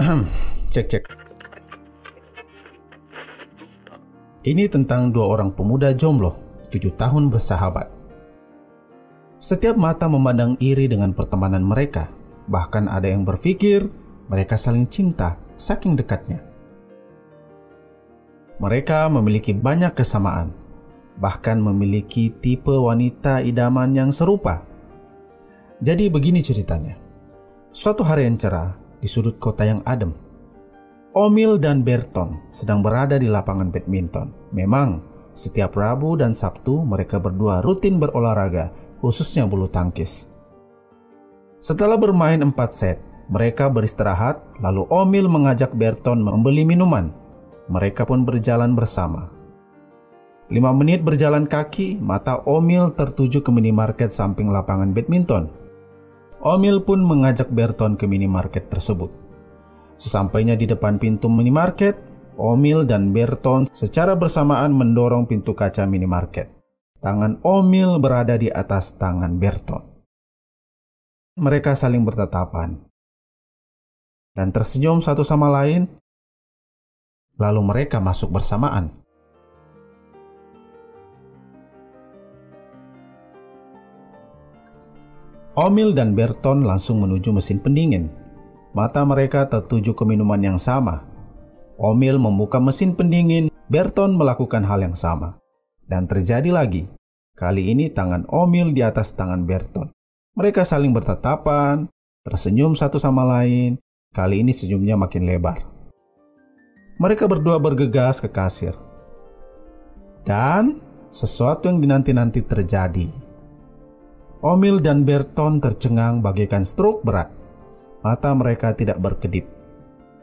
cek cek. Ini tentang dua orang pemuda jomblo, tujuh tahun bersahabat. Setiap mata memandang iri dengan pertemanan mereka. Bahkan ada yang berpikir mereka saling cinta saking dekatnya. Mereka memiliki banyak kesamaan, bahkan memiliki tipe wanita idaman yang serupa. Jadi begini ceritanya. Suatu hari yang cerah di sudut kota yang adem, Omil dan Berton sedang berada di lapangan badminton. Memang, setiap Rabu dan Sabtu mereka berdua rutin berolahraga, khususnya bulu tangkis. Setelah bermain empat set, mereka beristirahat, lalu Omil mengajak Berton membeli minuman mereka pun berjalan bersama. Lima menit berjalan kaki, mata Omil tertuju ke minimarket samping lapangan badminton. Omil pun mengajak Berton ke minimarket tersebut. Sesampainya di depan pintu minimarket, Omil dan Berton secara bersamaan mendorong pintu kaca minimarket. Tangan Omil berada di atas tangan Berton. Mereka saling bertatapan dan tersenyum satu sama lain lalu mereka masuk bersamaan. Omil dan Berton langsung menuju mesin pendingin. Mata mereka tertuju ke minuman yang sama. Omil membuka mesin pendingin, Berton melakukan hal yang sama. Dan terjadi lagi. Kali ini tangan Omil di atas tangan Berton. Mereka saling bertatapan, tersenyum satu sama lain. Kali ini senyumnya makin lebar. Mereka berdua bergegas ke kasir. Dan sesuatu yang dinanti-nanti terjadi. Omil dan Berton tercengang bagaikan stroke berat. Mata mereka tidak berkedip.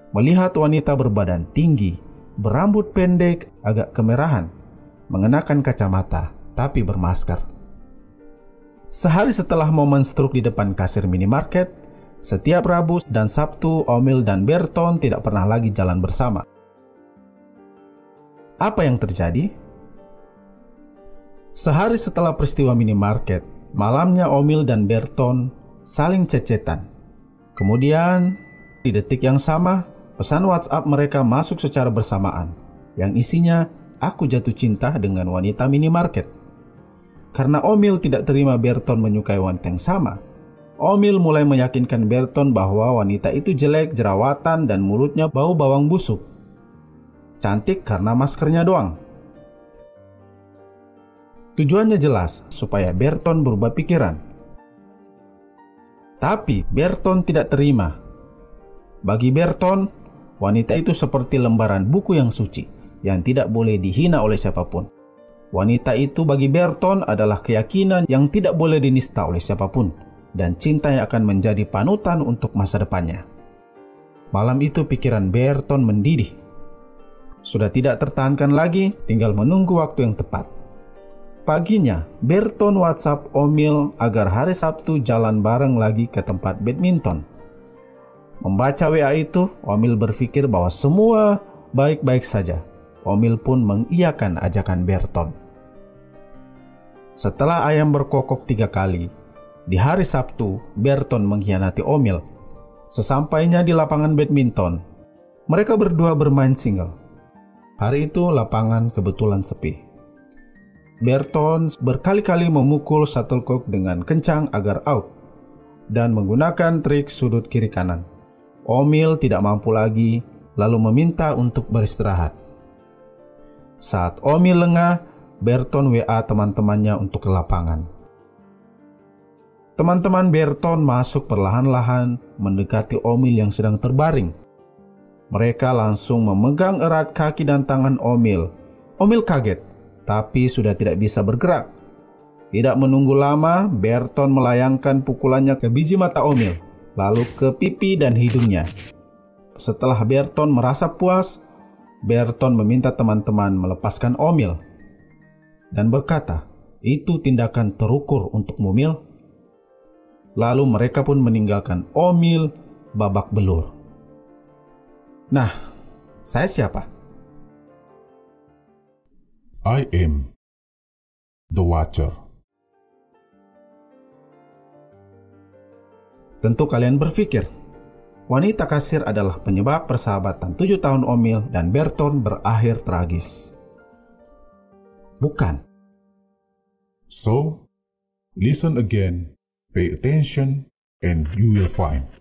Melihat wanita berbadan tinggi, berambut pendek, agak kemerahan, mengenakan kacamata, tapi bermasker. Sehari setelah momen stroke di depan kasir minimarket, setiap Rabu dan Sabtu Omil dan Berton tidak pernah lagi jalan bersama. Apa yang terjadi? Sehari setelah peristiwa minimarket, malamnya Omil dan Berton saling cecetan. Kemudian, di detik yang sama, pesan WhatsApp mereka masuk secara bersamaan, yang isinya aku jatuh cinta dengan wanita minimarket. Karena Omil tidak terima Berton menyukai wanita yang sama, Omil mulai meyakinkan Berton bahwa wanita itu jelek, jerawatan, dan mulutnya bau bawang busuk. Cantik karena maskernya doang. Tujuannya jelas, supaya Berton berubah pikiran. Tapi Berton tidak terima. Bagi Berton, wanita itu seperti lembaran buku yang suci, yang tidak boleh dihina oleh siapa pun. Wanita itu bagi Berton adalah keyakinan yang tidak boleh dinista oleh siapa pun, dan cinta yang akan menjadi panutan untuk masa depannya. Malam itu pikiran Berton mendidih sudah tidak tertahankan lagi, tinggal menunggu waktu yang tepat. Paginya, Berton WhatsApp Omil agar hari Sabtu jalan bareng lagi ke tempat badminton. Membaca WA itu, Omil berpikir bahwa semua baik-baik saja. Omil pun mengiyakan ajakan Berton. Setelah ayam berkokok tiga kali, di hari Sabtu, Berton mengkhianati Omil. Sesampainya di lapangan badminton, mereka berdua bermain single. Hari itu lapangan kebetulan sepi. Berton berkali-kali memukul shuttlecock dengan kencang agar out dan menggunakan trik sudut kiri kanan. Omil tidak mampu lagi lalu meminta untuk beristirahat. Saat Omil lengah, Berton WA teman-temannya untuk ke lapangan. Teman-teman Berton masuk perlahan-lahan mendekati Omil yang sedang terbaring. Mereka langsung memegang erat kaki dan tangan Omil. Omil kaget, tapi sudah tidak bisa bergerak. Tidak menunggu lama, Berton melayangkan pukulannya ke biji mata Omil, lalu ke pipi dan hidungnya. Setelah Berton merasa puas, Berton meminta teman-teman melepaskan Omil dan berkata, "Itu tindakan terukur untuk Mumil." Lalu mereka pun meninggalkan Omil babak belur. Nah, saya siapa? I am the Watcher. Tentu kalian berpikir, wanita kasir adalah penyebab persahabatan tujuh tahun Omil dan Berton berakhir tragis. Bukan. So, listen again, pay attention, and you will find.